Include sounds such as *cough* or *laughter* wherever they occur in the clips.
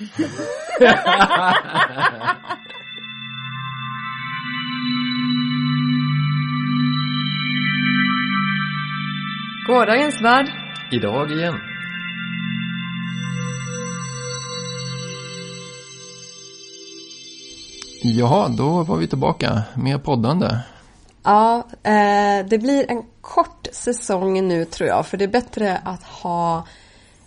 *laughs* Gårdagens värld. Idag igen. Jaha, då var vi tillbaka. Mer poddande. Ja, eh, det blir en kort säsong nu tror jag. För det är bättre att ha eh,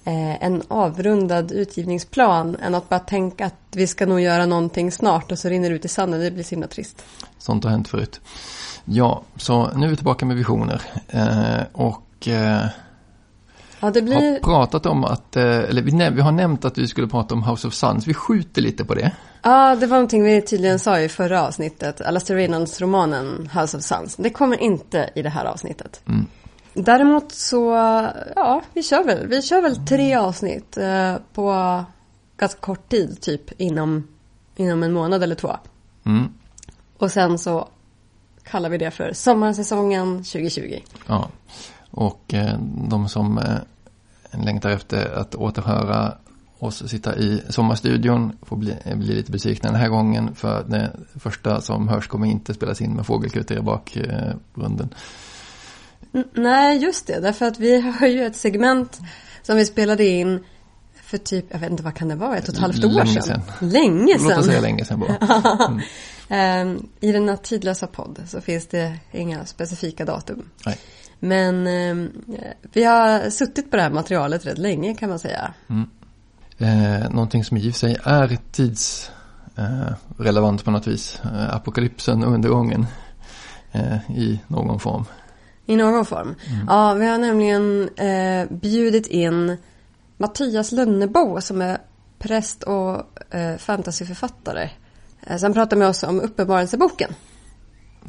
en avrundad utgivningsplan än att bara tänka att vi ska nog göra någonting snart och så rinner det ut i sanden. Det blir så himla trist. Sånt har hänt förut. Ja, så nu är vi tillbaka med visioner. Eh, och eh, Ja, det blir... har pratat om att, eh, eller vi, vi har nämnt att vi skulle prata om House of Suns. Vi skjuter lite på det. Ja, det var någonting vi tydligen sa i förra avsnittet. Alastair Reynolds-romanen House of Suns. Det kommer inte i det här avsnittet. Mm. Däremot så, ja, vi kör väl. Vi kör väl tre avsnitt eh, på ganska kort tid, typ inom, inom en månad eller två. Mm. Och sen så kallar vi det för sommarsäsongen 2020. Ja, och eh, de som eh, längtar efter att återhöra oss sitta i sommarstudion får bli, eh, bli lite besvikna den här gången för det första som hörs kommer inte spelas in med fågelkutter i bakgrunden. N- nej, just det. Därför att vi har ju ett segment som vi spelade in för typ, jag vet inte vad kan det vara, ett och ett halvt år Länge sedan. sedan. Länge Låt oss sedan. säga länge sedan bara. *laughs* Ehm, I denna tidlösa podd så finns det inga specifika datum. Nej. Men ehm, vi har suttit på det här materialet rätt länge kan man säga. Eh, någonting som i och för sig är tidsrelevant eh, på något vis. Eh, apokalypsen och undergången eh, i någon form. I någon form. Ja, vi har nämligen eh, bjudit in Mattias Lönnebo som är präst och eh, fantasyförfattare. Eh, som pratar med oss om Uppenbarelseboken.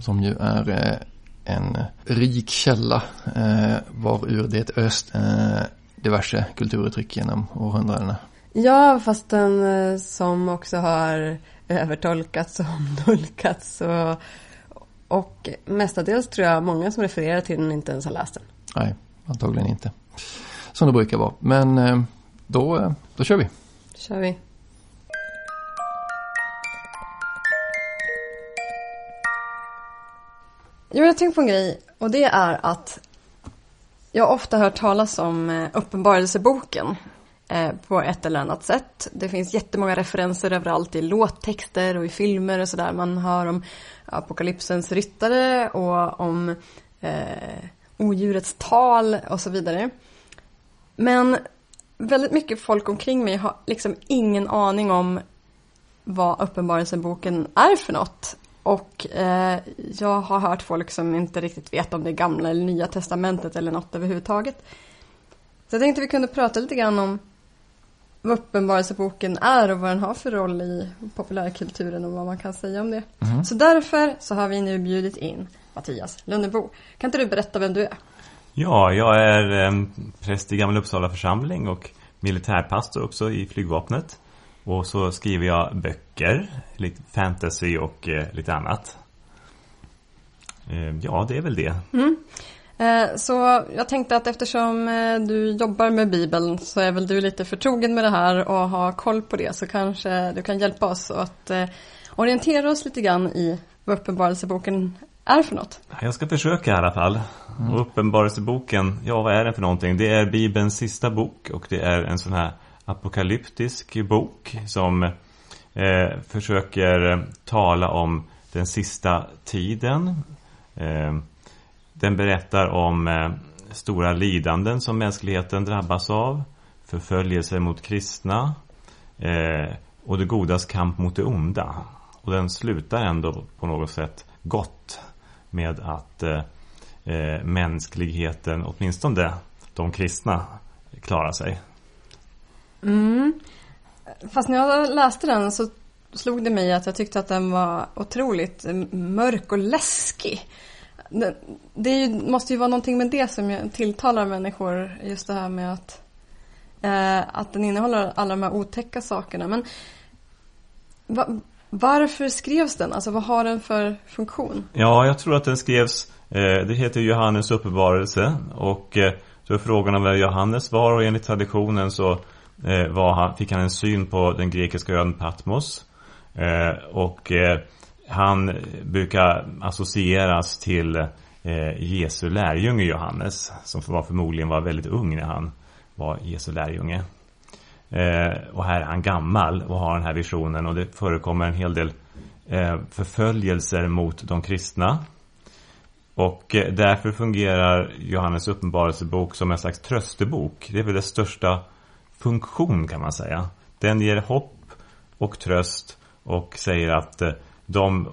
Som ju är eh, en rik källa eh, var ur det öst eh, diverse kulturuttryck genom århundradena. Ja, fast den eh, som också har övertolkats och omtolkats och, och mestadels tror jag många som refererar till den inte ens har läst den. Nej, antagligen inte. Som det brukar vara. Men eh, då, eh, då kör vi. kör vi. Jo, jag tänkte på en grej och det är att jag har ofta hört talas om eh, Uppenbarelseboken Eh, på ett eller annat sätt. Det finns jättemånga referenser överallt i låttexter och i filmer och sådär. Man hör om apokalypsens ryttare och om eh, odjurets tal och så vidare. Men väldigt mycket folk omkring mig har liksom ingen aning om vad Uppenbarelseboken är för något. Och eh, jag har hört folk som inte riktigt vet om det är gamla eller nya testamentet eller något överhuvudtaget. Så jag tänkte vi kunde prata lite grann om vad Uppenbarelseboken är och vad den har för roll i populärkulturen och vad man kan säga om det. Så därför så har vi nu bjudit in Mattias Lönnebo. Kan inte du berätta vem du är? Ja, jag är eh, präst i Gamla Uppsala församling och militärpastor också i flygvapnet. Och så skriver jag böcker, lite fantasy och eh, lite annat. Eh, ja, det är väl det. Eh, Så jag tänkte att eftersom eh, du jobbar med Bibeln så är väl du lite förtrogen med det här och har koll på det så kanske du kan hjälpa oss att eh, orientera oss lite grann i vad Uppenbarelseboken är för något. Jag ska försöka i alla fall. Och Uppenbarelseboken, ja vad är den för någonting? Det är Bibelns sista bok och det är en sån här apokalyptisk bok som eh, försöker eh, tala om den sista tiden. Eh, den berättar om eh, stora lidanden som mänskligheten drabbas av, förföljelse mot kristna eh, och det godas kamp mot det onda. Och den slutar ändå på något sätt gott med att eh, eh, mänskligheten, åtminstone de kristna, klarar sig. Mm. Fast när jag läste den så slog det mig att jag tyckte att den var otroligt mörk och läskig. Det, är ju, måste ju vara någonting med det som tilltalar människor, just det här med att, eh, att den innehåller alla de här otäcka sakerna. Men va, varför skrevs den? Alltså vad har den för funktion? Ja, jag tror att den skrevs, eh, det heter Johannes uppenbarelse och eh, då är frågan om vem Johannes var och enligt traditionen så eh, var han, fick han en syn på den grekiska ön Patmos. Eh, och eh, han brukar associeras till eh, Jesu lärjunge Johannes. Som var förmodligen var väldigt ung när han var Jesu lärjunge. Eh, och här är han gammal och har den här visionen och det förekommer en hel del eh, förföljelser mot de kristna. Och eh, därför fungerar Johannes uppenbarelsebok som en slags tröstebok. Det är väl dess största funktion kan man säga. Den ger hopp och tröst och säger att eh, de,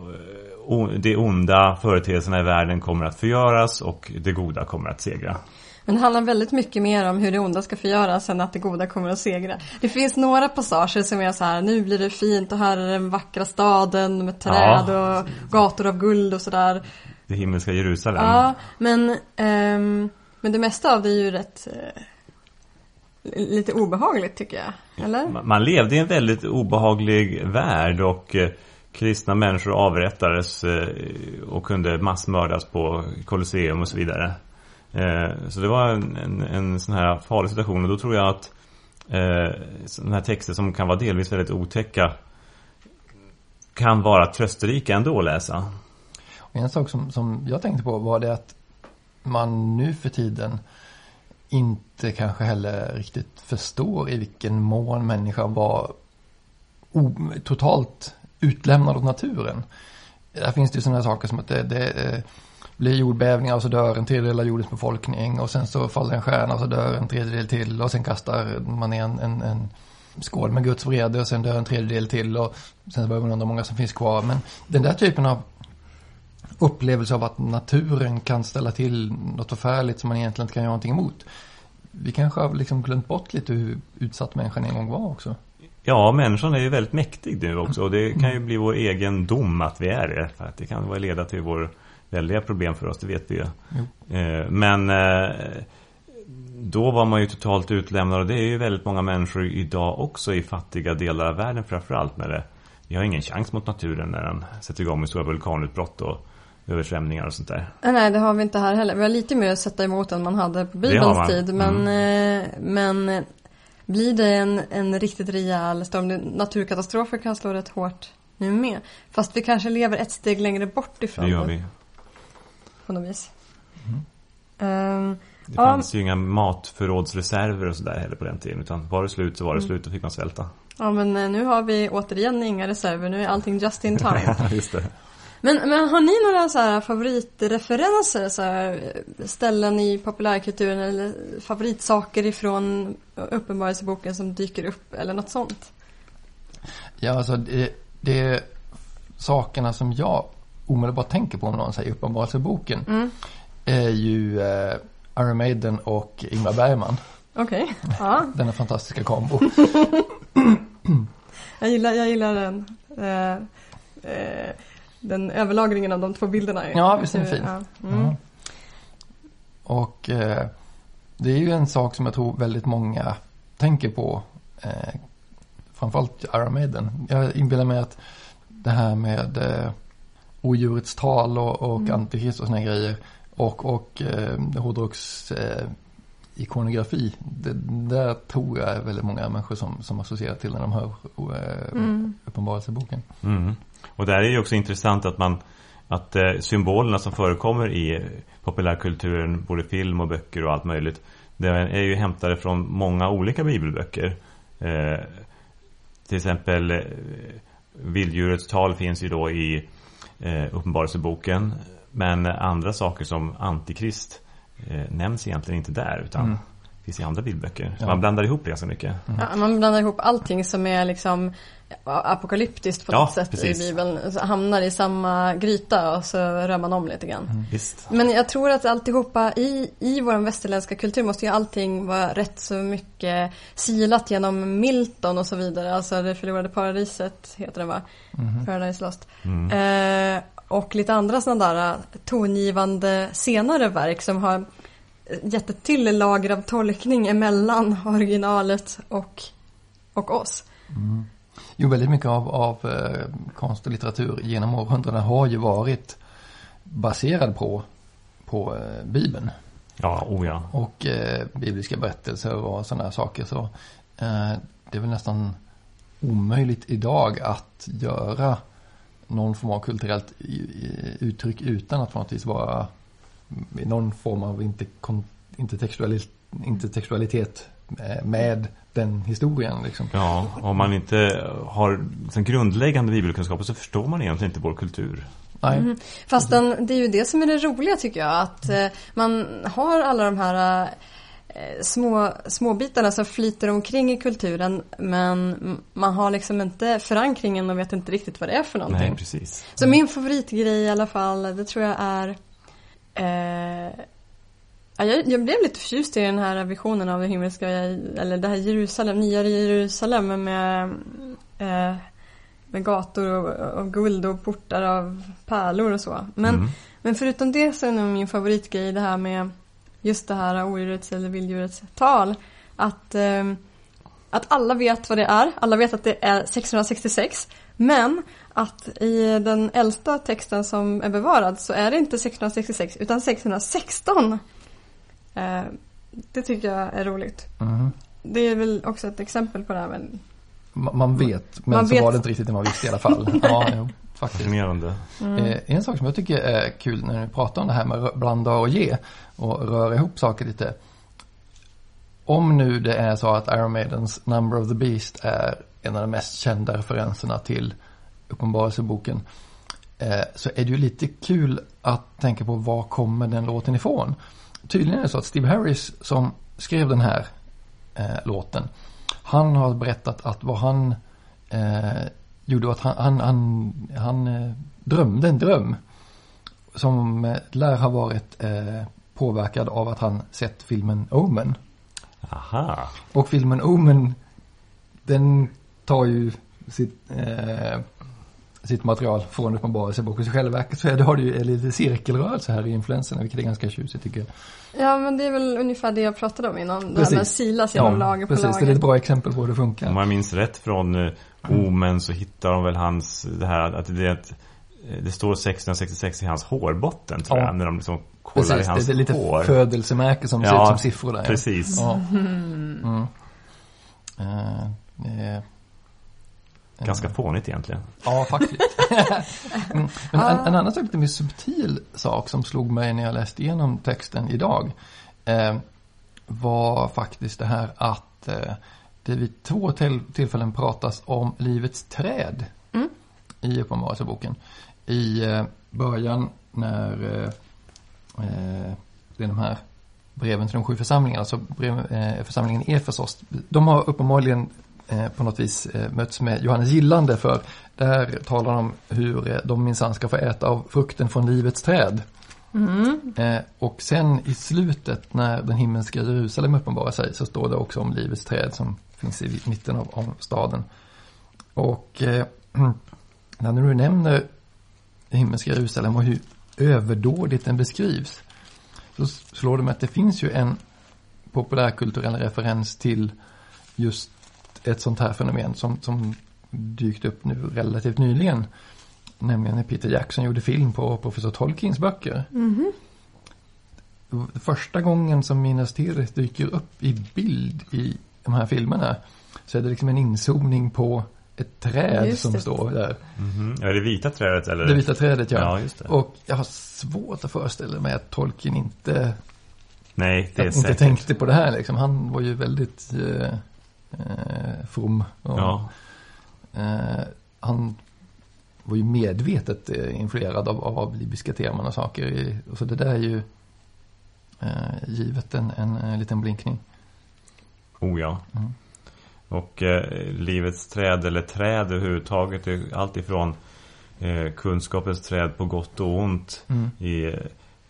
eh, de onda företeelserna i världen kommer att förgöras och det goda kommer att segra. Men det handlar väldigt mycket mer om hur det onda ska förgöras än att det goda kommer att segra. Det finns några passager som är så här, nu blir det fint och här är den vackra staden med träd ja. och gator av guld och sådär. Det himmelska Jerusalem. Ja, men, um, men det mesta av det är ju rätt uh, lite obehagligt tycker jag. Eller? Man levde i en väldigt obehaglig värld och uh, kristna människor avrättades eh, och kunde massmördas på Colosseum och så vidare. Eh, så det var en, en, en, sån här farlig situation och då tror jag att eh, sådana här texter som kan vara delvis väldigt otäcka kan vara trösterika ändå att läsa. Och en sak som, som jag tänkte på var det att man nu för tiden inte kanske heller riktigt förstår i vilken mån människan var totalt utlämnad åt naturen. Där finns det ju sådana saker som att det, det eh, blir jordbävningar och så dör en tredjedel av jordens befolkning och sen så faller en stjärna och så dör en tredjedel till och sen kastar man ner en, en, en skål med Guds vrede och sen dör en tredjedel till och sen börjar man undra hur många som finns kvar. Men den där typen av upplevelse av att naturen kan ställa till något förfärligt som man egentligen inte kan göra någonting emot. Vi kanske har liksom glömt bort lite hur utsatt människan en gång var också. Ja, människan är ju väldigt mäktig nu också och det kan ju bli vår egen dom att vi är det. För att det kan leda till vår väldiga problem för oss, det vet vi ju. Eh, men eh, då var man ju totalt utlämnad och det är ju väldigt många människor idag också i fattiga delar av världen framförallt med det. Vi har ingen chans mot naturen när den sätter igång med stora vulkanutbrott och översvämningar och sånt där. Nej, det har vi inte här heller. Vi har lite mer att sätta emot än man hade på Bibelns tid. Men, mm. men blir det en, en riktigt rejäl storm, naturkatastrofer kan slå rätt hårt nu med. Fast vi kanske lever ett steg längre bort ifrån det. gör vi på något vis. Mm. Um, det fanns ja. ju inga matförrådsreserver och sådär heller på den tiden. Utan var det slut så var det mm. slut, då fick man svälta. Ja men eh, nu har vi återigen inga reserver, nu är allting just in *laughs* time. Just det. Men, men har ni några så här favoritreferenser, så här, ställen i populärkulturen eller favoritsaker ifrån Uppenbarelseboken som dyker upp eller något sånt? Ja, alltså det, det är sakerna som jag omedelbart tänker på om någon säger Uppenbarelseboken mm. är ju eh, Iron Maiden och Ingmar Bergman. Okej. Okay. *laughs* Ja. Denna fantastiska kombo. *laughs* *laughs* jag, gillar, jag gillar den. Eh, eh, den överlagringen av de två bilderna. Ja, visst är den fin. Ja. Mm. Mm. Och eh, det är ju en sak som jag tror väldigt många tänker på. Eh, framförallt Iron Maiden. Jag inbillar mig att det här med eh, odjurets tal och, och mm. antikrist och sådana grejer. Och, och eh, hårdrocks eh, ikonografi. Det, där tror jag är väldigt många människor som, som associerar till när de hör eh, mm. Uppenbarelseboken. Mm. Och där är det också intressant att man att eh, symbolerna som förekommer i populärkulturen, både film och böcker och allt möjligt, det är ju hämtade från många olika bibelböcker. Eh, till exempel eh, vilddjurets tal finns ju då i eh, Uppenbarelseboken. Men andra saker som Antikrist eh, nämns egentligen inte där utan mm. finns i andra bildböcker. Så ja. man blandar ihop det ganska mycket. Mm. Ja, man blandar ihop allting som är liksom apokalyptiskt på ja, något sätt precis. i Bibeln. Så hamnar i samma gryta och så rör man om lite grann. Mm. Men jag tror att alltihopa i, i vår västerländska kultur måste ju allting vara rätt så mycket silat genom Milton och så vidare. Alltså det förlorade paradiset heter det va? Mm. Paradise Lost. Mm. Eh, och lite andra sådana där tongivande senare verk som har gett ett till lager av tolkning emellan *laughs* originalet och, och oss. Mm. Jo, väldigt mycket av, av eh, konst och litteratur genom århundradena har ju varit baserad på, på eh, Bibeln. Ja, oh ja. Och eh, bibliska berättelser och sådana saker. Så, eh, det är väl nästan omöjligt idag att göra någon form av kulturellt uttryck utan att på något vis vara i någon form av inte, kon- intertextuali- intertextualitet eh, med den historien. Liksom. Ja, om man inte har liksom grundläggande bibelkunskaper så förstår man egentligen inte vår kultur. Nej, Fast den, det är ju det som är det roliga tycker jag. Att eh, man har alla de här eh, små, små bitarna som flyter omkring i kulturen. Men man har liksom inte förankringen och vet inte riktigt vad det är för någonting. Nej, precis. Så min favoritgrej i alla fall, det tror jag är eh, ja, jag, jag blev lite förtjust i den här visionen av det himmelska, eller det här Jerusalem, nya Jerusalem med, eh, med gator av guld och portar av pärlor och så. Men, Mm. men förutom det så är nog min favoritgrej det här med just det här odjurets eller vilddjurets tal. Att, eh, att alla vet vad det är, alla vet att det är 666. Men att i den äldsta texten som är bevarad så är det inte 666 utan 616. Eh, det tycker jag är roligt. Mhm. Det är väl också ett exempel på det här Ma- man vet, men Man så vet. var det inte riktigt det man visste i alla fall. *laughs* ja, jo, faktiskt. Fascinerande. Eh, en sak som jag tycker är kul när vi pratar om det här med rö- blanda och ge och röra ihop saker lite. Om nu det är så att Iron Maidens Number of the Beast är en av de mest kända referenserna till Uppenbarelseboken eh, så är det ju lite kul att tänka på var kommer den låten ifrån. Tydligen är det så att Steve Harris som skrev den här eh, låten han har berättat att vad han eh, gjorde att han, han, han, han eh, drömde en dröm. Som eh, lär ha varit eh, påverkad av att han sett filmen Omen. Aha. Och filmen Omen, den tar ju sitt, eh, sitt material från Uppenbarelseboken. Så i själva verket så är det, har det ju en liten cirkelrörelse här i influenserna, vilket är ganska tjusigt tycker jag. Ja men det är väl ungefär det jag pratade om innan. Det här Precis. med silas genom lager på precis. lager. Det är ett bra exempel på hur det funkar. Om jag minns rätt från eh, Omen så hittar de väl hans, det här att det, eh, det står 1666 i hans hårbotten tror Ja. jag. När de liksom kollar Precis, i hans det är lite hår. födelsemärke som ser Ja, ut som siffror där. Precis. Ja. Mm. Eh, eh, Ganska fånigt egentligen. Ja, faktiskt. *laughs* Mm. Men en, en annan sak, lite mer subtil sak som slog mig när jag läste igenom texten idag eh, var faktiskt det här att eh, det vid två till, tillfällen pratas om livets träd Mm. i Uppenbarelseboken. I eh, början när eh, eh, det är de här breven till de sju församlingarna, alltså brev, eh, församlingen Efesos. De har uppenbarligen eh, på något vis eh, mötts med Johannes gillande för där talar de om hur eh, de minsann ska få äta av frukten från livets träd. Mm. Och sen i slutet när den himmelska Jerusalem uppenbarar sig så står det också om livets träd som finns i mitten av, av staden. Och eh, *clears throat* när du nämner det himmelska Jerusalem och hur överdådigt den beskrivs så slår det mig att det finns ju en populärkulturell referens till just ett sånt här fenomen som, som dykt upp nu relativt nyligen. Nämligen när Peter Jackson gjorde film på professor Tolkiens böcker. Mhm. Första gången som Minas Tirith dyker upp i bild i de här filmerna så är det liksom en inzoomning på ett träd Just som det. står där. Mhm. Är det vita trädet eller? Det vita trädet ja. Ja, just det. Och jag har svårt att föreställa mig att Tolkien inte, Nej, det är inte säkert. tänkte på det här liksom. Han var ju väldigt eh, eh, from. Och, Ja, eh, han var ju medvetet eh, influerad av, av libyska teman och saker. I, och så det där är ju eh, givet en, en, en liten blinkning. Oh ja. Mm. Och eh, livets träd eller träd överhuvudtaget. är Allt ifrån eh, kunskapens träd på gott och ont Mm. i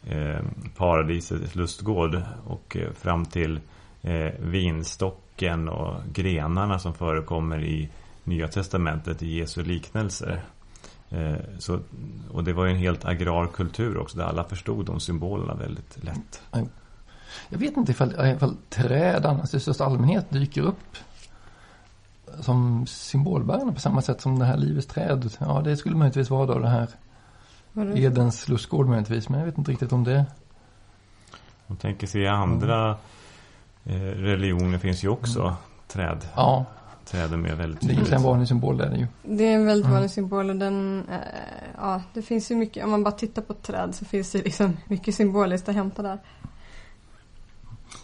eh, paradisets lustgård och eh, fram till eh, vinstocken och grenarna som förekommer i Nya Testamentet i Jesu liknelser. Eh, så, och det var ju en helt agrar kultur också där alla förstod de symbolerna väldigt lätt. Jag vet inte ifall, ifall träd annars i största allmänhet dyker upp som symbolbärande på samma sätt som det här livets träd. Ja, det skulle möjligtvis vara då det här Vadå? Edens lustgård möjligtvis, men jag vet inte riktigt om det. Man tänker sig andra eh, religioner finns ju också träd. Ja, Träden är väldigt det är tydligt. en vanlig symbol där ju. Det är en väldigt Mm. vanlig symbol och den, eh, ja det finns ju mycket, om man bara tittar på träd så finns det liksom mycket symboliskt att hämta där.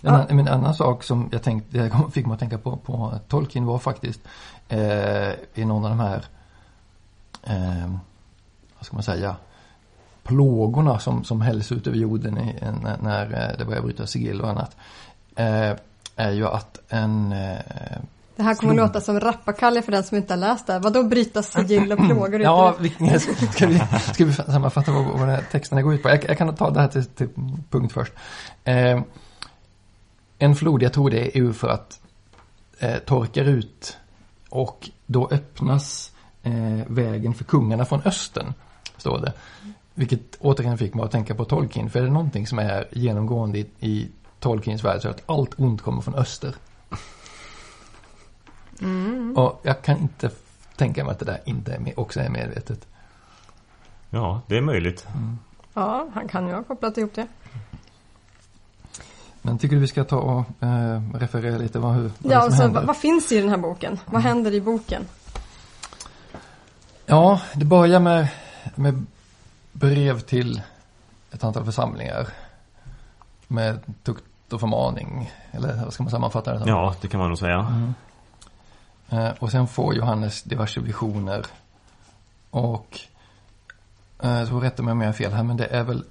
En, men en annan sak som jag tänkte, jag fick mig att tänka på, på Tolkien var faktiskt eh, i någon av de här, eh, vad ska man säga, plågorna som, som hälls ut över jorden i, när, när eh, det börjar bryta sigill och annat. Eh, är ju att en eh, Det här kommer Flod. låta som rappakalja för den som inte har läst det. Vadå bryta sigill och plågor? Ja, ska, vi, ska vi sammanfatta vad, vad den här texterna går ut på? Jag, jag kan ta det här till, till punkt först. Eh, en flod, jag tror det är ju för att eh, torkar ut och då öppnas eh, vägen för kungarna från östern, står det. Vilket återigen fick mig att tänka på Tolkien, för är det någonting som är genomgående i, i Tolkiens värld så är det att allt ont kommer från öster. Mm. Och jag kan inte tänka mig att det där inte är med, också är medvetet. Ja, det är möjligt. Ja, han kan ju ha kopplat ihop det. Men tycker du vi ska ta och eh, referera lite vad, hur, vad Ja, som alltså, händer? vad, vad finns i den här boken? Vad händer i boken? Ja, det börjar med, med brev till ett antal församlingar. Med tukt och förmaning. Eller vad ska man sammanfatta det som? Ja, det kan man nog säga. Mm. Eh, och sen får Johannes diverse visioner. Och eh, så rätta mig om jag har fel här, men det är väl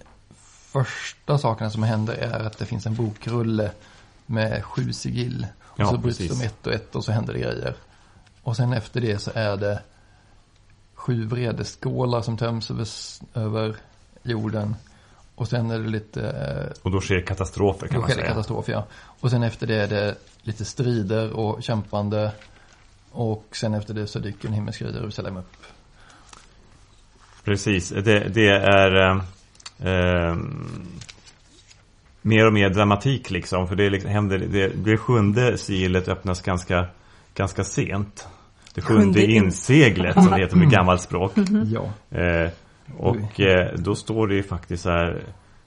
första sakerna som händer är att det finns en bokrulle med sju sigill. Och Ja, så bryts precis. de ett och ett och så händer det grejer. Och sen efter det så är det sju vredeskålar som töms över, över jorden. Och sen är det lite eh, Och då sker katastrofer kan man säga. katastrof, ja. Och sen efter det är det lite strider och kämpande. Och sen efter det så dyker en himmelsk Jerusalem upp. Precis, det, det är eh, mer och mer dramatik liksom. För det, liksom, händer, det, det sjunde sigillet öppnas ganska, ganska sent. Det sjunde Sjunde in- inseglet som det heter med gammalt språk. Ja. Eh, och eh, då står det ju faktiskt så här.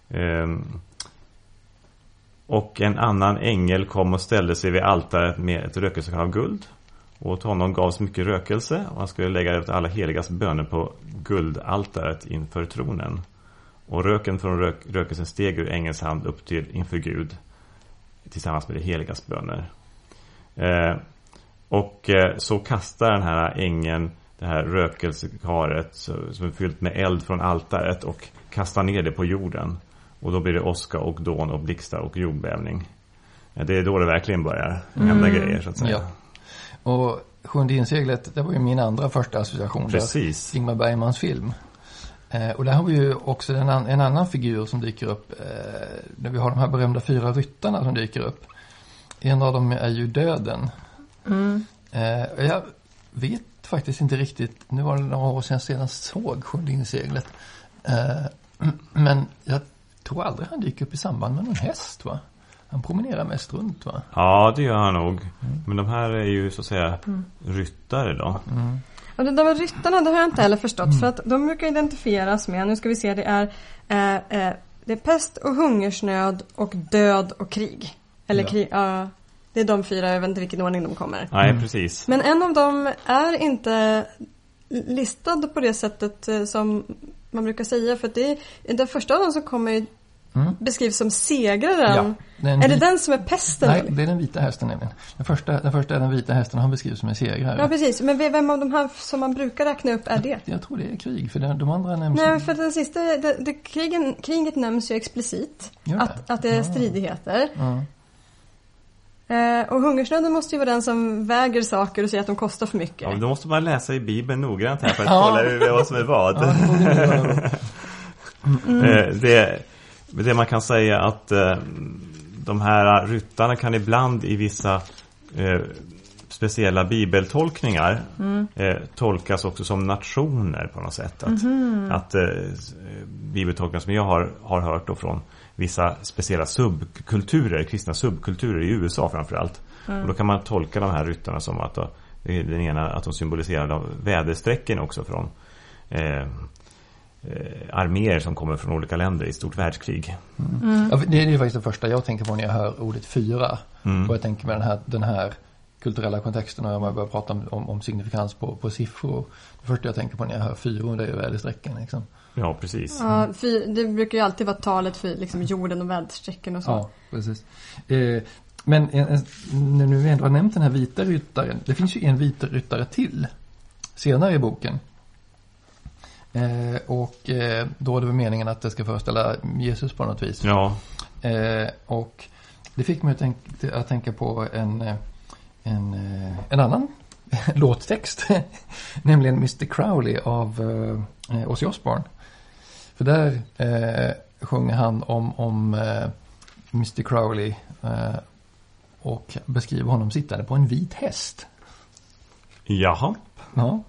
ehm, och en annan ängel kom och ställde sig vid altaret med ett rökelsekar av guld. Och åt honom gavs mycket rökelse och han skulle lägga ut alla heligas böner på guldaltaret inför tronen. Och röken från rök, rökelsen steg ur ängelns hand upp till inför Gud tillsammans med de heligas böner. Eh, och eh, så kastar den här ängeln det här rökelsekaret som är fyllt med eld från altaret och kastar ner det på jorden. Och då blir det åska och dån och blixtar och jordbävning. Ja, Det är då det verkligen börjar hända grejer så att säga. Ja. Och Sjunde inseglet, det var ju min andra första association. Precis. Ingmar Bergmans film. Eh, och där har vi ju också en, an- en annan figur som dyker upp. Eh, när vi har de här berömda fyra ryttarna som dyker upp. En av dem är ju döden. Eh, och jag vet faktiskt inte riktigt, nu var det några år sedan jag senast såg Sjunde inseglet. Eh, *clears throat* men jag tror aldrig han dyker upp i samband med någon häst va? Han promenerar mest runt va? Ja, det gör han nog. Men de här är ju så att säga ryttare då. Och det där med ryttarna, det har jag inte heller förstått. För att de brukar identifieras med, nu ska vi se, det är, eh, eh, det är pest och hungersnöd och död och krig. Eller Ja. krig, ja. det är de fyra, jag vet inte vilken ordning de kommer. Nej, precis. Men en av dem är inte listad på det sättet eh, som man brukar säga. För att det är, den första av dem som kommer ju Mm. beskrivs som segraren. Ja, den är det den som är pesten? Nej, eller? det är den vita hästen nämligen. Den första, den första är den vita hästen och han beskrivs som en segrare. Ja precis, men vem av de här som man brukar räkna upp är det? Jag tror det är krig, för de, andra nämns Nej, för den sista, det, det, krigen, kriget nämns ju explicit. Det? Att, att det är Ah. stridigheter. Ja. Eh, och hungersnöden måste ju vara den som väger saker och säger att de kostar för mycket. Ja, då måste man läsa i Bibeln noggrant här för att Ja. kolla vad som är vad. Ja, det *laughs* Eh, det, man kan säga att eh, de här ryttarna kan ibland i vissa eh, speciella bibeltolkningar eh, tolkas också som nationer på något sätt. Att, att eh, eh, bibeltolkningar som jag har, har hört då från vissa speciella subkulturer, kristna subkulturer i USA framförallt. Och då kan man tolka de här ryttarna som att då, är den ena att de symboliserar väderstrecken också från eh, eh, arméer som kommer från olika länder i stort världskrig. Ja, för det är ju faktiskt det första jag tänker på när jag hör ordet fyra. Mm. Och jag tänker med den här, den här kulturella kontexterna och man börjar prata om, om, om signifikans på, på siffror. Det första jag tänker på när jag hör fyror det är ju väderstrecken liksom. Ja, precis. Ja, det brukar ju alltid vara talet för liksom jorden och väderstrecken och så. Ja, precis. Eh, men en, en, när nu vi ändå har nämnt den här vita ryttaren. Det finns ju en vit ryttare till senare i boken. Eh, och eh, då är det väl meningen att det ska föreställa Jesus på något vis. Ja, Eh, och det fick mig att, tänk, att tänka på en, eh, en, eh, en annan *laughs* låttext. *laughs* Nämligen Mr Crowley av eh, Ozzy Osbourne. För där eh, sjunger han om, om eh, Mr Crowley och beskriver honom sittande på en vit häst. jaha. Ja.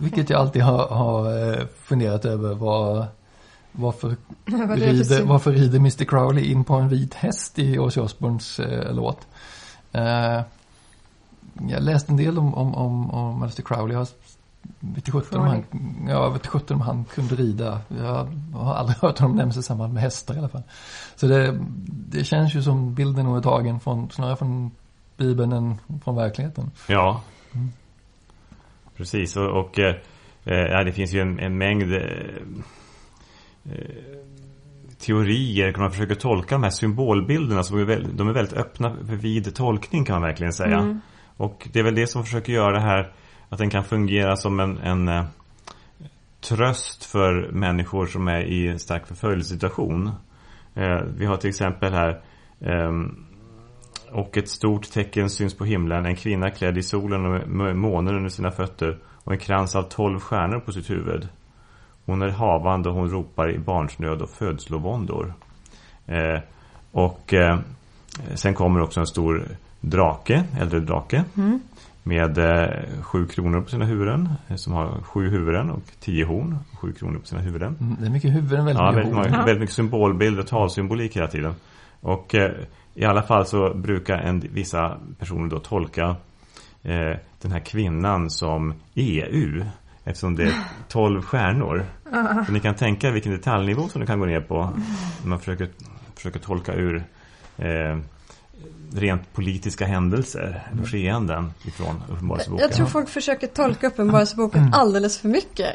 Vilket jag alltid har, har eh, funderat över *laughs* vad, varför, rider, varför rider Mr Crowley in på en vit häst i Ozzy Osbournes eh, låt. Eh, jag läste en del om, om, om, om Mr Crowley. Jag vet sjutton om han, ja, vet sjutton om han kunde rida. Jag har aldrig *laughs* hört honom nämnas i samband med hästar i alla fall. Så det, det känns ju som bilden nog är tagen från, snarare från Bibeln än från verkligheten. Ja. Mm. Precis, och, och eh, eh, det finns ju en, en mängd eh, eh, teorier, kan man försöka tolka de här symbolbilderna som är väldigt, de är väldigt öppna för vid tolkning kan man verkligen säga. Mm. Och det är väl det som försöker göra det här att den kan fungera som en, en eh, tröst för människor som är i en stark förföljelsesituation. Eh, vi har till exempel här ehm, och ett stort tecken syns på himlen. En kvinna klädd i solen och med månen under sina fötter. Och en krans av tolv stjärnor på sitt huvud. Hon är havande och hon ropar i barnsnöd och födslovåndor. Eh, och eh, sen kommer också en stor drake, äldre drake. Mm. Med eh, sju kronor på sina huvuden. eh, Som har sju huvuden och tio horn. Sju kronor på sina huvuden. Mm, Det är mycket huvuden, väldigt Ja, mycket väldigt, horn. väldigt mycket symbolbild och talsymbolik hela tiden. Och eh, i alla fall så brukar en, vissa personer då tolka eh, den här kvinnan som EU. Eftersom det är 12 stjärnor. Så ni kan tänka vilken detaljnivå som det kan gå ner på. När man försöker, försöker tolka ur eh, rent politiska händelser, eller skeenden ifrån Uppenbarelseboken. Jag tror folk försöker tolka Uppenbarelseboken Mm. alldeles för mycket.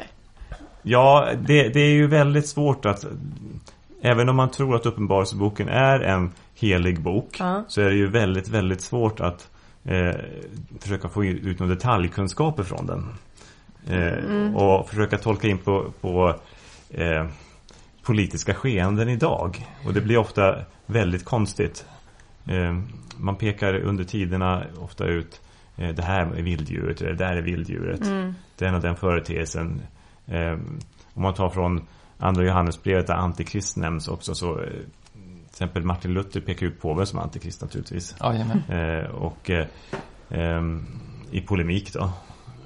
Ja, det, det är ju väldigt svårt att Även om man tror att Uppenbarelseboken är en helig bok Ja. Så är det ju väldigt, väldigt svårt att eh, Försöka få ut några detaljkunskaper från den eh, Och försöka tolka in på, på eh, Politiska skeenden idag Och det blir ofta väldigt konstigt eh, Man pekar under tiderna ofta ut eh, Det här är vilddjuret, det där är vilddjuret Mm. den och den företeelsen. Eh, om man tar från andra Johannesbrevet där antikrist nämns också så till exempel Martin Luther pekar ut påven som antikrist naturligtvis. Jajamän. Eh, och eh, ehm, i polemik då.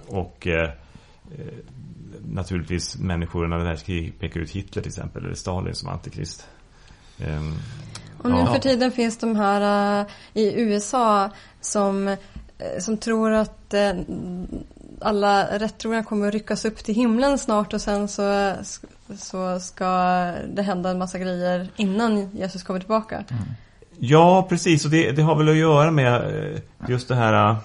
Och eh, eh, naturligtvis människor under världskrig pekar ut Hitler till exempel eller Stalin som antikrist. Ehm, Och nu ja. för tiden finns de här uh, i USA som, eh, som tror att eh, alla rättrogna kommer att ryckas upp till himlen snart och sen så, så ska det hända en massa grejer innan Jesus kommer tillbaka. Ja, precis. Och det, det har väl att göra med eh, just det här... eh,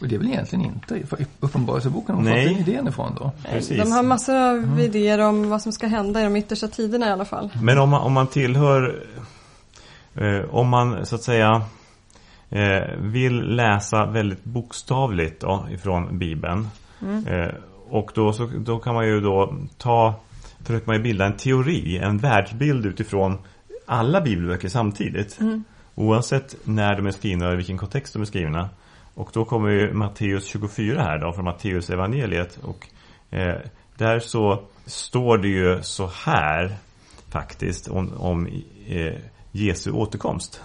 Och det är väl egentligen inte Uppenbarelseboken har Nej. fått den idén ifrån då. Precis. De har massor av idéer om vad som ska hända i de yttersta tiderna i alla fall. Men om man, om man tillhör eh, Om man så att säga Vill läsa väldigt bokstavligt då, ifrån Bibeln. Eh, Och då, så, då kan man ju då ta Försöker man ju bilda en teori En världsbild utifrån Alla bibelböcker samtidigt. Oavsett när de är skrivna och i vilken kontext de är skrivna. Och då kommer ju Matteus 24 här då Från Matteus evangeliet. Och eh, där så Står det ju så här faktiskt om, om eh, Jesu återkomst.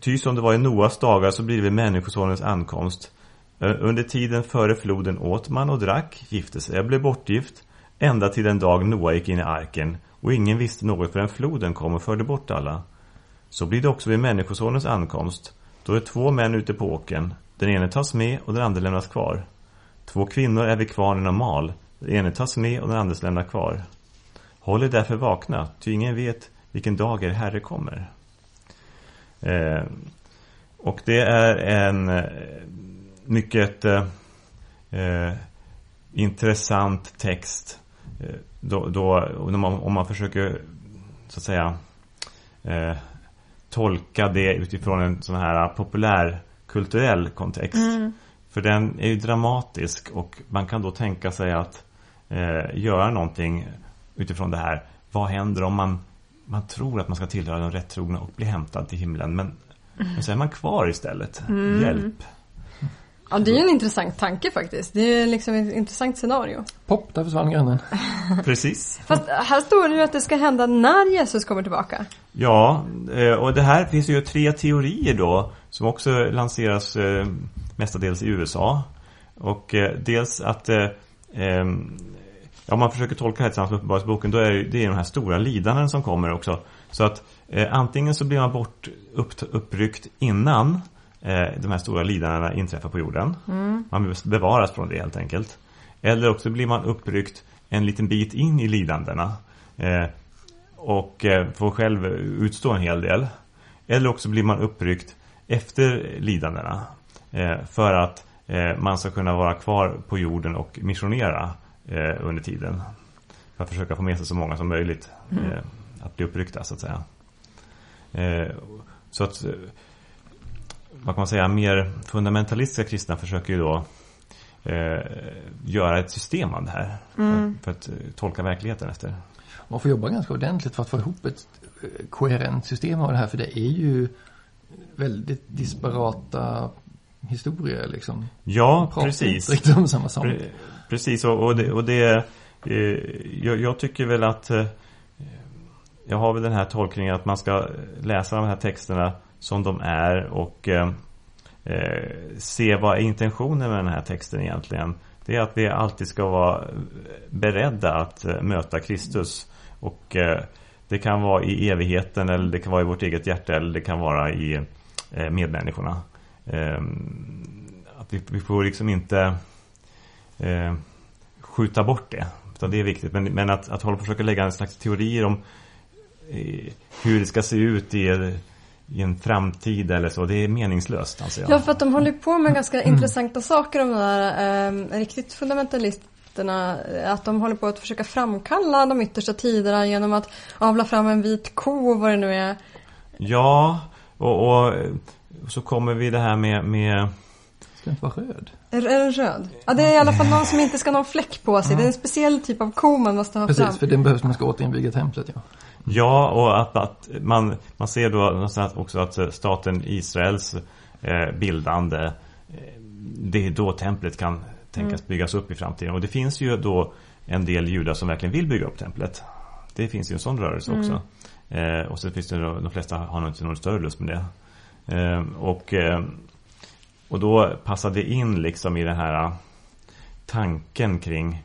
Ty som det var i Noas dagar så blir det vid Människosonens ankomst. Eh, under tiden före floden åt man och drack, gifte sig och blev bortgift, ända till den dag Noa gick in i arken och ingen visste något förrän floden kom och förde bort alla. Så blir det också vid Människosonens ankomst. Då är två män ute på åken. Den ene tas med och den andra lämnas kvar. Två kvinnor är vid kvarnen och mal. Den ene tas med och den andra lämnas kvar. Håll er därför vakna, ty ingen vet vilken dag er Herre kommer. Eh, Och det är en eh, mycket eh, eh, intressant text. Eh, då, då, om, man, om man försöker så att säga eh, tolka det utifrån en sån här populärkulturell kontext. Mm. För den är ju dramatisk och man kan då tänka sig att eh, göra någonting utifrån det här. Vad händer om man, man tror att man ska tillhöra de rättrogna och bli hämtad till himlen men, mm. men så är man kvar istället. Mm. Hjälp. Ja, det är ju en intressant tanke faktiskt. Det är liksom ett intressant scenario. Pop, där försvann grannen. *laughs* Precis. Fast här står det ju att det ska hända när Jesus kommer tillbaka. Ja, eh, och det här finns ju tre teorier då som också lanseras eh, mestadels i USA. Och eh, dels att om man försöker tolka det tillsammans med Uppenbarelseboken då är det, de här stora lidanden som kommer också. Så att antingen så blir man bort upp, uppryckt innan eh, de här stora lidandena inträffar på jorden. Mm. Man bevaras från det helt enkelt. Eller också blir man uppryckt en liten bit in i lidandena. Eh, och eh, får själv utstå en hel del. Eller också blir man uppryckt efter lidandena. Eh, för att eh, man ska kunna vara kvar på jorden och missionera eh, under tiden. För att försöka få med sig så många som möjligt mm. att bli uppryckta så att säga. så att vad kan man säga, mer fundamentalistiska kristna försöker ju då eh, göra ett system av det här. Mm. För, för, att eh, tolka verkligheten efter. Man får jobba ganska ordentligt för att få ihop ett eh, koherent system av det här. För det är ju väldigt disparata historier liksom. Ja, precis. Inte riktigt om samma sak. Pre precis, och, och det, och det eh, jag, jag, tycker väl att eh, jag har väl den här tolkningen att man ska läsa de här texterna som de är och eh, eh, se vad är intentionen med den här texten egentligen. Det är att vi alltid ska vara beredda att eh, möta Kristus. Och eh, det kan vara i evigheten eller det kan vara i vårt eget hjärta eller det kan vara i medmänniskorna. Ehm, att vi, vi, får liksom inte eh, skjuta bort det. Utan det är viktigt. Men, men att, att hålla på och försöka lägga en slags teorier om hur det ska se ut i i en framtid eller så. Det är meningslöst anser jag. Ja, för att de håller på med ganska mm. intressanta saker de där eh, riktigt fundamentalisterna. Att de håller på att försöka framkalla de yttersta tiderna genom att avla fram en vit ko och vad det nu är. Ja, och, och så kommer vi det här med, med Ska inte vara röd? Är, är den röd? Ja, det är i alla fall någon som inte ska ha någon fläck på sig. Det är en speciell typ av ko man måste ha Precis, fram. för den behövs när man ska återinviga templet, ja. Ja, och att, att man, man ser då också att staten Israels eh, bildande eh, det är då templet kan tänkas mm. byggas upp i framtiden. Och det finns ju då en del judar som verkligen vill bygga upp templet. Det finns ju en sån rörelse också. Mm. Eh, och så finns det då, de flesta har nog inte någon större lust med det. Eh, och, eh, och då passar det in liksom i den här tanken kring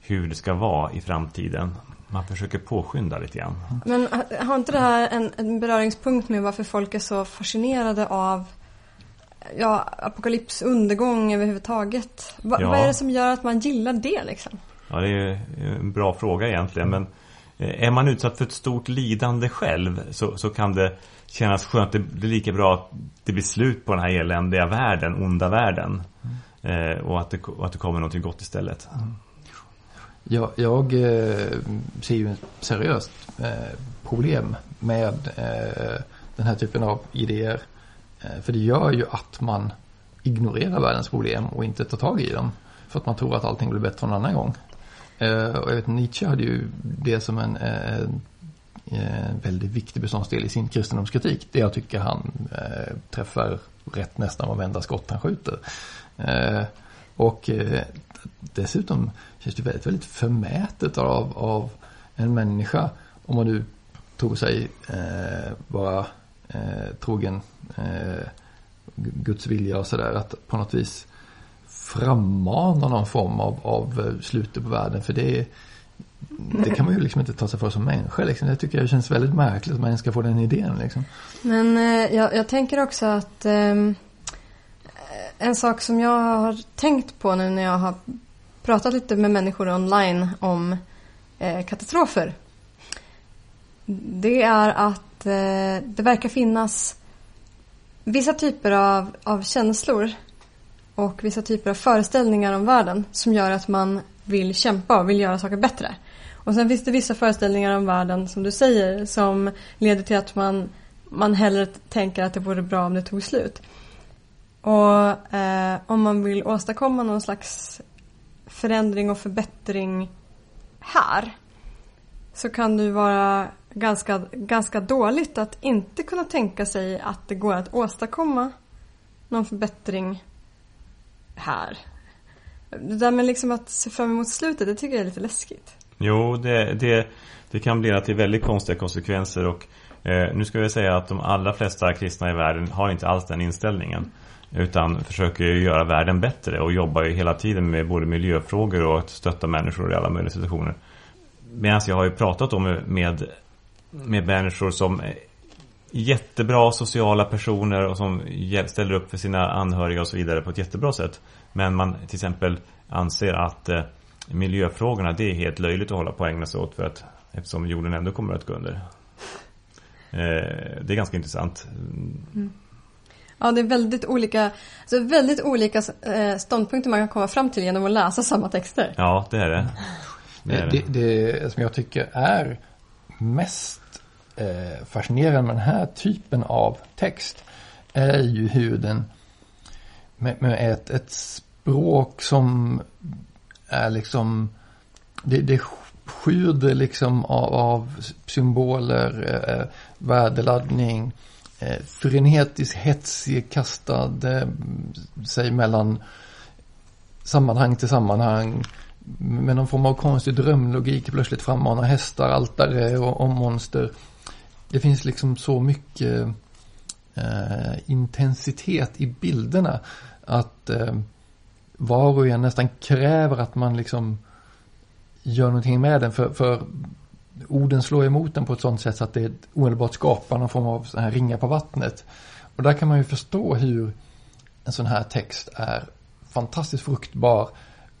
hur det ska vara i framtiden. Man försöker påskynda lite grann. Men har inte det här en, en beröringspunkt med varför folk är så fascinerade av ja, apokalyps, undergång överhuvudtaget? Va, ja. Vad är det som gör att man gillar det liksom? Ja, det är en bra fråga egentligen. Men eh, är man utsatt för ett stort lidande själv så, så kan det kännas skönt. Det, det är lika bra att det blir slut på den här eländiga världen, onda världen. Mm. Eh, och, att det, och att det kommer något gott istället. Mm. Jag, jag eh, ser ju ett seriöst eh, problem med eh, den här typen av idéer. Eh, för det gör ju att man ignorerar världens problem och inte tar tag i dem. För att man tror att allting blir bättre en annan gång. Eh, och jag vet Nietzsche hade ju det som en eh, en väldigt viktig beståndsdel i sin kristendomskritik. Det jag tycker han eh, träffar rätt nästan varenda skott han skjuter. Eh, och dessutom känns det väldigt, väldigt förmätet av, av en människa. Om man nu tror sig eh, vara eh, trogen eh, Guds vilja och sådär. Att på något vis frammana någon form av, av slutet på världen. För det, det kan man ju liksom inte ta sig för som människa. Liksom. Det tycker jag känns väldigt märkligt att man ens ska få den idén. Liksom. Men eh, jag, jag, tänker också att ehm, eh, en sak som jag har tänkt på nu när jag har pratat lite med människor online om eh, katastrofer. Det är att eh, det verkar finnas vissa typer av, av känslor och vissa typer av föreställningar om världen som gör att man vill kämpa och vill göra saker bättre. Och sen finns det vissa föreställningar om världen som du säger som leder till att man, man hellre tänker att det vore bra om det tog slut. Och eh, om man vill åstadkomma någon slags förändring och förbättring här så kan det vara ganska, ganska dåligt att inte kunna tänka sig att det går att åstadkomma någon förbättring här. Det där med liksom att se fram emot slutet, det tycker jag är lite läskigt. Jo, det, det, det kan bli till väldigt konstiga konsekvenser och eh, nu ska jag säga att de allra flesta kristna i världen har inte alls den inställningen. Utan försöker göra världen bättre och jobbar ju hela tiden med både miljöfrågor och att stötta människor i alla möjliga situationer. Medan jag har ju pratat om med, med människor som är jättebra sociala personer och som ställer upp för sina anhöriga och så vidare på ett jättebra sätt. Men man till exempel anser att eh, miljöfrågorna det är helt löjligt att hålla på att ägna sig åt för att eftersom jorden ändå kommer att gå under. Eh, det är ganska intressant. Mm. Ja, det är väldigt olika, alltså väldigt olika eh, ståndpunkter man kan komma fram till genom att läsa samma texter. Ja, det är det. Det, är det. det, det som jag tycker är mest eh, fascinerande med den här typen av text är ju hur den med, med ett, ett språk som är liksom det, det sjuder liksom av, av symboler, eh, värdeladdning, eh, frenetisk hets kastade mm, sig mellan sammanhang till sammanhang med någon form av konstig drömlogik plötsligt frammanar hästar, altare och, och monster. Det finns liksom så mycket eh, intensitet i bilderna att eh, var och en nästan kräver att man liksom gör någonting med den för, för orden slår emot den på ett sånt sätt så att det omedelbart skapar någon form av så här ringa på vattnet. Och där kan man ju förstå hur en sån här text är fantastiskt fruktbar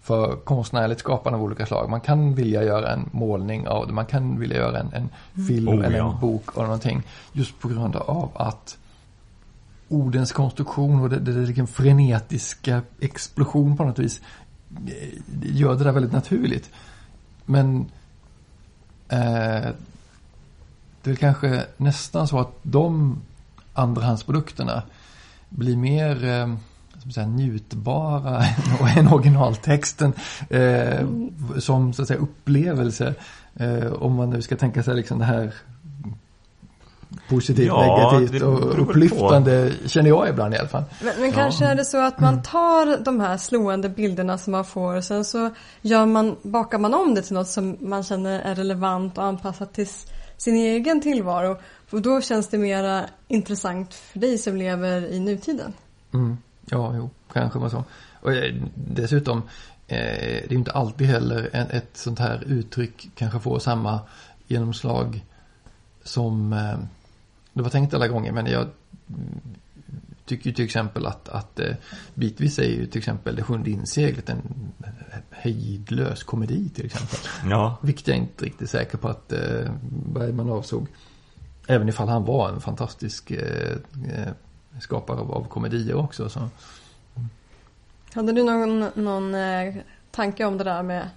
för konstnärligt skapande av olika slag. Man kan vilja göra en målning av det, man kan vilja göra en, en film oh, eller en ja. bok eller någonting. Just på grund av att ordens konstruktion och det, det, det liksom frenetiska explosion på något vis eh, gör det där väldigt naturligt. Men eh, det är kanske nästan så att de andrahandsprodukterna blir mer eh, säga, njutbara *laughs* än originaltexten eh, som så att säga upplevelse. Eh, om man nu ska tänka sig liksom det här positivt, ja, negativt och upplyftande känner jag ibland i alla fall. Men, men kanske är det så att man tar de här slående bilderna som man får och sen så gör man, bakar man om det till något som man känner är relevant och anpassat till sin egen tillvaro. Och då känns det mera intressant för dig som lever i nutiden. Mm. Ja, jo, kanske var så. Och eh, dessutom, eh, det är inte alltid heller ett sånt här uttryck kanske får samma genomslag som eh, det var tänkt alla gånger men jag tycker ju till exempel att, att eh, bitvis är ju till exempel Det sjunde inseglet en hejdlös komedi till exempel. Ja. Vilket jag inte riktigt säker på att eh, Bergman avsåg. Även ifall han var en fantastisk eh, eh skapare av, komedier också. Så. Hade du någon, någon eh, tanke om det där med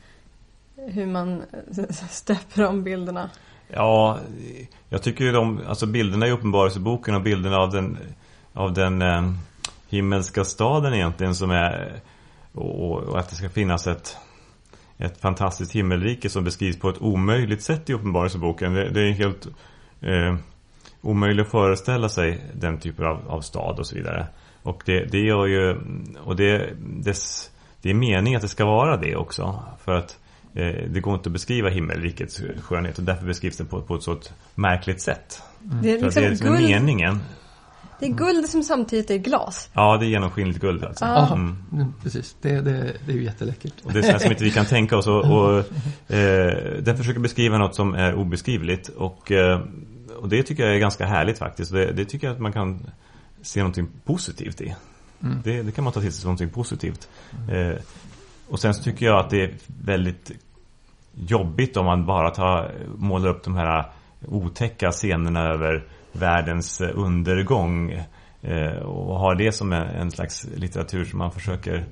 hur man *laughs* stöper om bilderna? Ja, jag tycker ju de, alltså bilderna i Uppenbarelseboken och bilderna av den, av den eh, himmelska staden egentligen som är och, och, att det ska finnas ett ett fantastiskt himmelrike som beskrivs på ett omöjligt sätt i Uppenbarelseboken. Det, det är helt eh, omöjligt att föreställa sig den typen av, av stad och så vidare. Och det, det gör ju, och det, dess, det är meningen att det ska vara det också. För att Eh, det går inte att beskriva himmelrikets skönhet och därför beskrivs den på, på ett så märkligt sätt. Mm. Det är liksom det är liksom guld. meningen. Det är guld som samtidigt är glas. Ja, det är genomskinligt guld alltså. Ah. Mm. Mm, precis, det, det, det är ju jätteläckert. Och det är sånt som inte vi kan tänka oss. Och, och eh, den försöker beskriva något som är obeskrivligt. Och, eh, och det tycker jag är ganska härligt faktiskt. Det, det tycker jag att man kan se någonting positivt i. Mm. Det, det, kan man ta till sig som någonting positivt. Eh, och sen så tycker jag att det är väldigt jobbigt om man bara tar, målar upp de här otäcka scenerna över världens eh, undergång. Eh, och har det som en, en slags litteratur som man försöker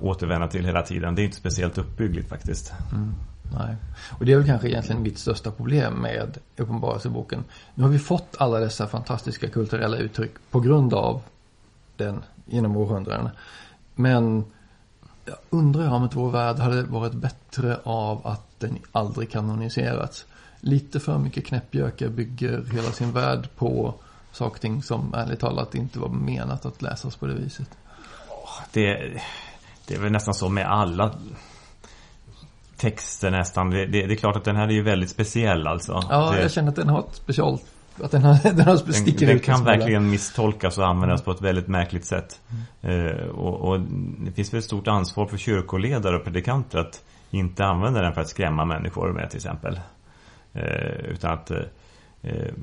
återvända till hela tiden. Det är inte speciellt uppbyggligt faktiskt. Mm, nej. Och det är väl kanske egentligen mitt största problem med Uppenbarelseboken. Nu har vi fått alla dessa fantastiska kulturella uttryck på grund av den genom århundraden. Men jag undrar om att vår värld hade varit bättre av att den aldrig kanoniserats. Lite för mycket knäppjökar bygger hela sin värld på saker och ting som ärligt talat inte var menat att läsas på det viset. Det, det är väl nästan så med alla texter nästan. Det, det, det, är klart att den här är ju väldigt speciell alltså. Ja, det, jag känner att den har ett speciellt att den har, *laughs* den har den, den kan verkligen misstolkas och användas på ett väldigt märkligt sätt. Mm. Eh, och, och, det finns väl ett stort ansvar för kyrkoledare och predikanter att inte använda den för att skrämma människor med till exempel. Eh, utan att eh,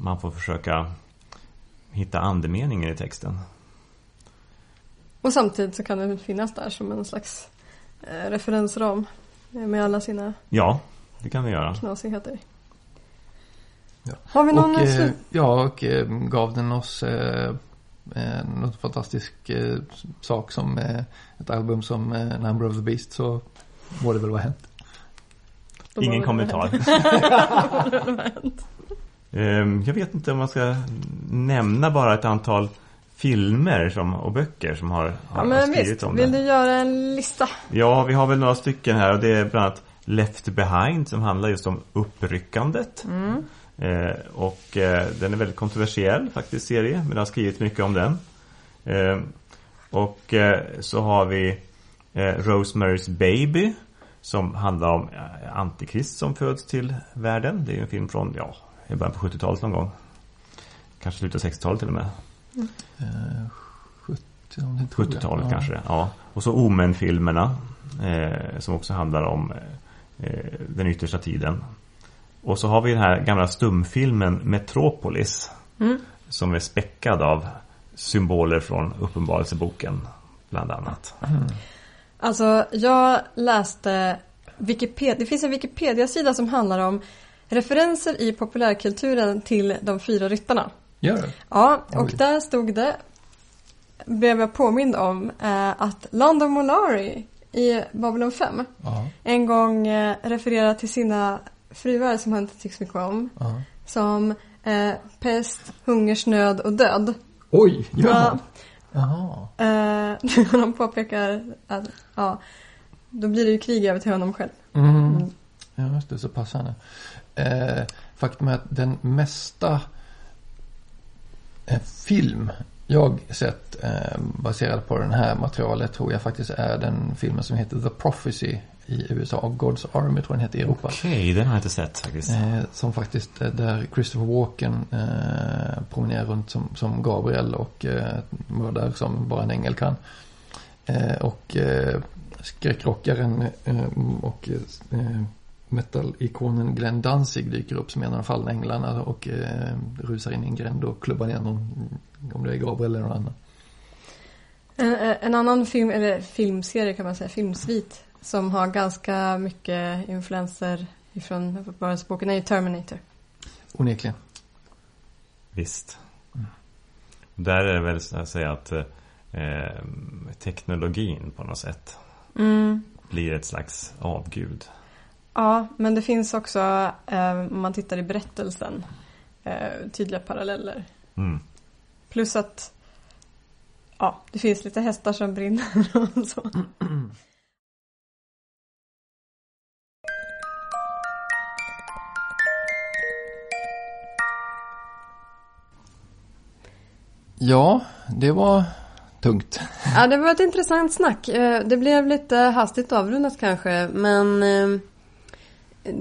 man får försöka hitta andemeningen i texten. Och samtidigt så kan den finnas där som en slags eh, referensram med alla sina Ja, det kan det göra. knasigheter. Ja. Har vi någon och, eh, Ja, och eh, gav den oss eh, eh något fantastisk eh, sak som eh, ett album som eh, Number of the Beast så må det väl vara hänt. Ingen kommentar. *laughs* Ehm, jag vet inte om man ska nämna bara ett antal filmer som, och böcker som har, har ja, skrivit visst. om det. Vill du göra en lista? Ja, vi har väl några stycken här och det är bland annat Left Behind som handlar just om uppryckandet. Mm. Eh, och eh, den är väldigt kontroversiell faktiskt serie, men det har skrivit mycket om den. Eh, och eh, så har vi eh, Rosemary's Baby som handlar om eh, Antikrist som föds till världen. Det är en film från, ja, i början på 70-talet någon gång. Kanske slutet av 60-talet till och med. Mm. 70-talet ja. kanske, ja. Och så Omen-filmerna som också handlar om den yttersta tiden. Och så har vi den här gamla stumfilmen Metropolis. Mm. Som är späckad av symboler från Uppenbarelseboken. Bland annat. Mm. Alltså jag läste Wikipedia, det finns en Wikipedia-sida som handlar om referenser i populärkulturen till de fyra ryttarna. Gör Ja, och Oj. där stod det, blev jag påmind om, eh, att London Molari i Babylon 5 Aha. en gång eh, refererar till sina fruar som han inte tycks mycket om. Aha. Som eh, pest, hungersnöd och död. Oj, ja. Jaha. Eh, *laughs* de påpekar att ja, då blir det ju krig över till honom själv. Mm. Mm. Ja, just det, så passande. Eh, faktum är att den mesta eh, film jag sett eh, baserad på det här materialet tror jag faktiskt är den filmen som heter The Prophecy i USA. Och God's Army tror jag den heter i Europa. Okej, okay, den har jag inte sett faktiskt. Eh, som faktiskt eh, där Christopher Walken eh, promenerar runt som, som Gabriel och eh, mördar som bara en ängel kan. Eh, och eh, skräckrockaren eh, och eh, metal-ikonen Glenn Danzig dyker upp som en av de fallna änglarna och eh, rusar in i en gränd och klubbar ner någon, om det är Gabriel eller någon annan. En, en annan film, eller filmserie kan man säga, filmsvit som har ganska mycket influenser ifrån uppenbarelseboken är ju Terminator. Onekligen. Visst. Mm. Där är det väl så att säga att eh, teknologin på något sätt mm. blir ett slags avgud. Ja, men det finns också, eh, om man tittar i berättelsen, eh, tydliga paralleller. Mm. Plus att ja, det finns lite hästar som brinner *laughs* och så. *clears throat* Ja, det var tungt. Ja, det var ett intressant snack. Eh, det blev lite hastigt avrundat kanske, men eh,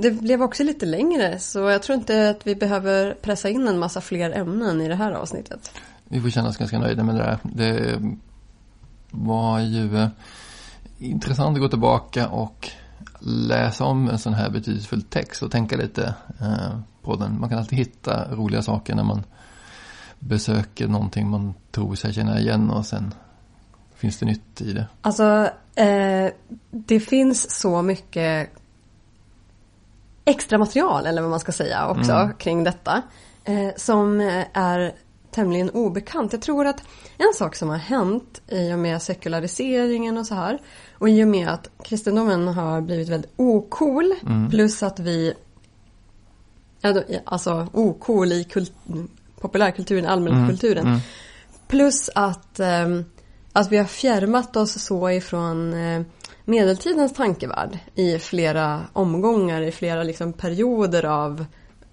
det blev också lite längre. Så jag tror inte att vi behöver pressa in en massa fler ämnen i det här avsnittet. Vi får känna oss ganska nöjda med det där. Det var ju eh, intressant att gå tillbaka och läsa om en sån här betydelsefull text och tänka lite på den. Man kan alltid hitta roliga saker när man besöker någonting man tror sig känna igen och sen finns det nytt i det? Alltså, eh, det finns så mycket extra material eller vad man ska säga också mm. kring detta. Eh, som är tämligen obekant. Jag tror att en sak som har hänt i och med sekulariseringen och så här och i och med att kristendomen har blivit väldigt ocool plus att vi alltså ocool i kult, populärkulturen, allmänkulturen. Plus att, ehm, att vi har fjärmat oss så ifrån eh, medeltidens tankevärld i flera omgångar, i flera liksom, perioder av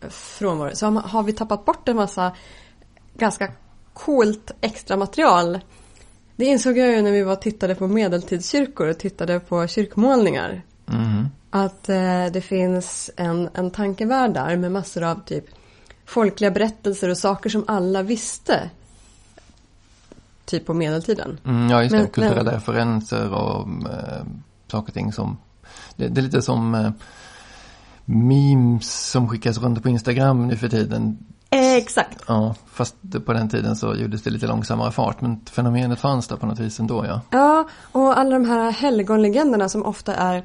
frånvaro. Så har- vi tappat bort en massa ganska coolt extra material. Det insåg jag ju när vi var tittade på medeltidskyrkor och tittade på kyrkmålningar. Mhm. Att eh, det finns en, en tankevärld där med massor av typ folkliga berättelser och saker som alla visste. Typ på medeltiden. Mm, ja, just Men- det. Kulturella referenser och eh, saker och ting som... Det, det är lite som eh, memes som skickas runt på Instagram nu för tiden. Exakt. Ja, fast på den tiden så gjordes det lite långsammare fart. Men fenomenet fanns där på något vis ändå, ja. Ja, och alla de här helgonlegenderna som ofta är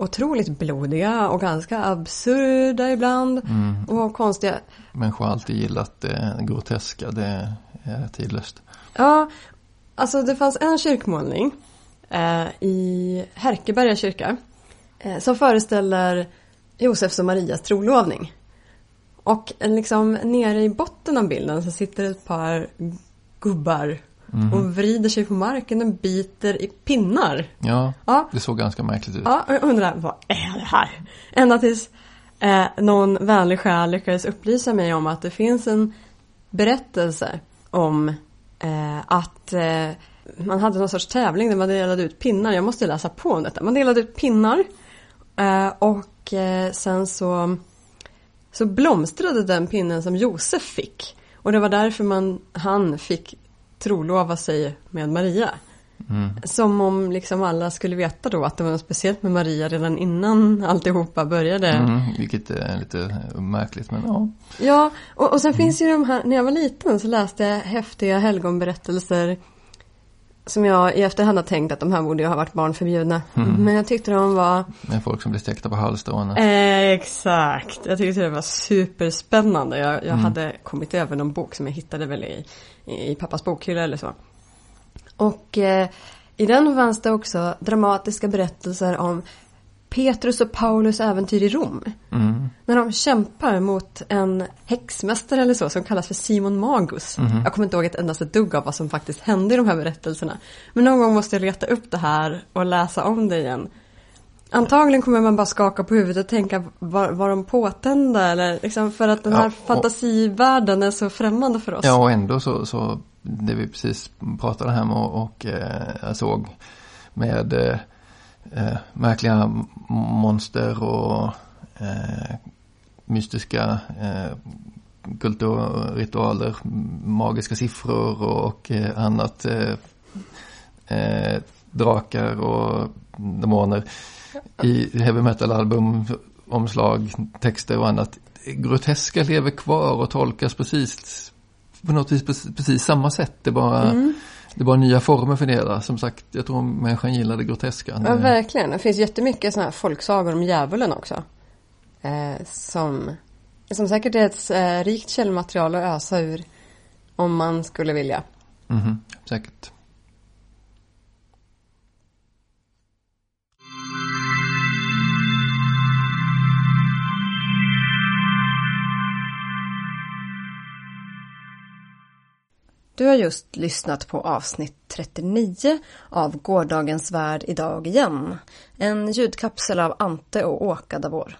otroligt blodiga och ganska absurda ibland. Och konstiga. Människor har alltid gillat det groteska, det är tidlöst. Ja, alltså det fanns en kyrkmålning eh, i Härkeberga kyrka eh, som föreställer Josefs och Marias trolovning. Och liksom nere i botten av bilden så sitter ett par gubbar och vrider sig på marken och biter i pinnar. Ja, Ja, det såg ganska märkligt ut. Ja, och jag undrar, vad är det här? Ända tills eh, någon vänlig själ lyckades upplysa mig om att det finns en berättelse om eh, att eh, man hade någon sorts tävling där man delade ut pinnar. Jag måste läsa på om detta. Man delade ut pinnar eh, och eh, sen så, så blomstrade den pinnen som Josef fick. Och det var därför man, han fick trolova sig med Maria. Som om liksom alla skulle veta då att det var något speciellt med Maria redan innan alltihopa började. Mm, vilket är lite märkligt, men ja. Ja, och, och sen finns ju de här, när jag var liten så läste jag häftiga helgonberättelser som jag i efterhand har tänkt att de här borde ju ha varit barnförbjudna. Men jag tyckte de var Med folk som blir stekta på halvstråna. Eh, exakt, jag tyckte det var superspännande. Jag, jag hade kommit över någon bok som jag hittade väl i, i pappas bokhylla eller så. Och eh, i den fanns det också dramatiska berättelser om Petrus och Paulus äventyr i Rom. Mm. När de kämpar mot en häxmästare eller så som kallas för Simon Magus. Jag kommer inte ihåg ett endaste dugg av vad som faktiskt hände i de här berättelserna. Men någon gång måste jag leta upp det här och läsa om det igen. Antagligen kommer man bara skaka på huvudet och tänka var, var de påtända eller liksom för att den här Ja, och- fantasivärlden är så främmande för oss. Ja, och ändå så, så det vi precis pratade här med och, och eh, jag såg med eh, eh, märkliga monster och eh, mystiska eh, kulturritualer, magiska siffror och, eh, annat. Eh, drakar och demoner i heavy metal-album, omslag, texter och annat. Groteska lever kvar och tolkas precis på något vis precis, samma sätt. Det är bara, det är bara nya former för det hela. Som sagt, jag tror människan gillar det groteska. Ja, Det- verkligen. Det finns jättemycket sådana här folksagor om djävulen också. Eh, som, som säkert är ett eh, rikt källmaterial att ösa ur. Om man skulle vilja. Mhm, säkert. Du har just lyssnat på avsnitt 39 av Gårdagens värld idag igen. En ljudkapsel av Ante och Åka Davor.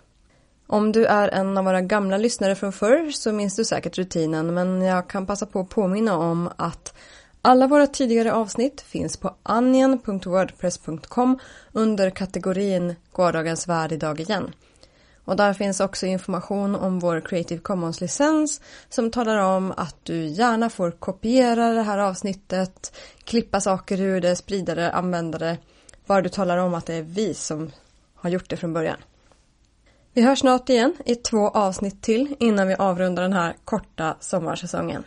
Om du är en av våra gamla lyssnare från förr så minns du säkert rutinen men jag kan passa på att påminna om att alla våra tidigare avsnitt finns på anjen.wordpress.com under kategorin Gårdagens värld idag igen. Och där finns också information om vår Creative Commons-licens som talar om att du gärna får kopiera det här avsnittet, klippa saker ur det, sprida det, använda det. Bara du talar om att det är vi som har gjort det från början. Vi hörs snart igen i två avsnitt till innan vi avrundar den här korta sommarsäsongen.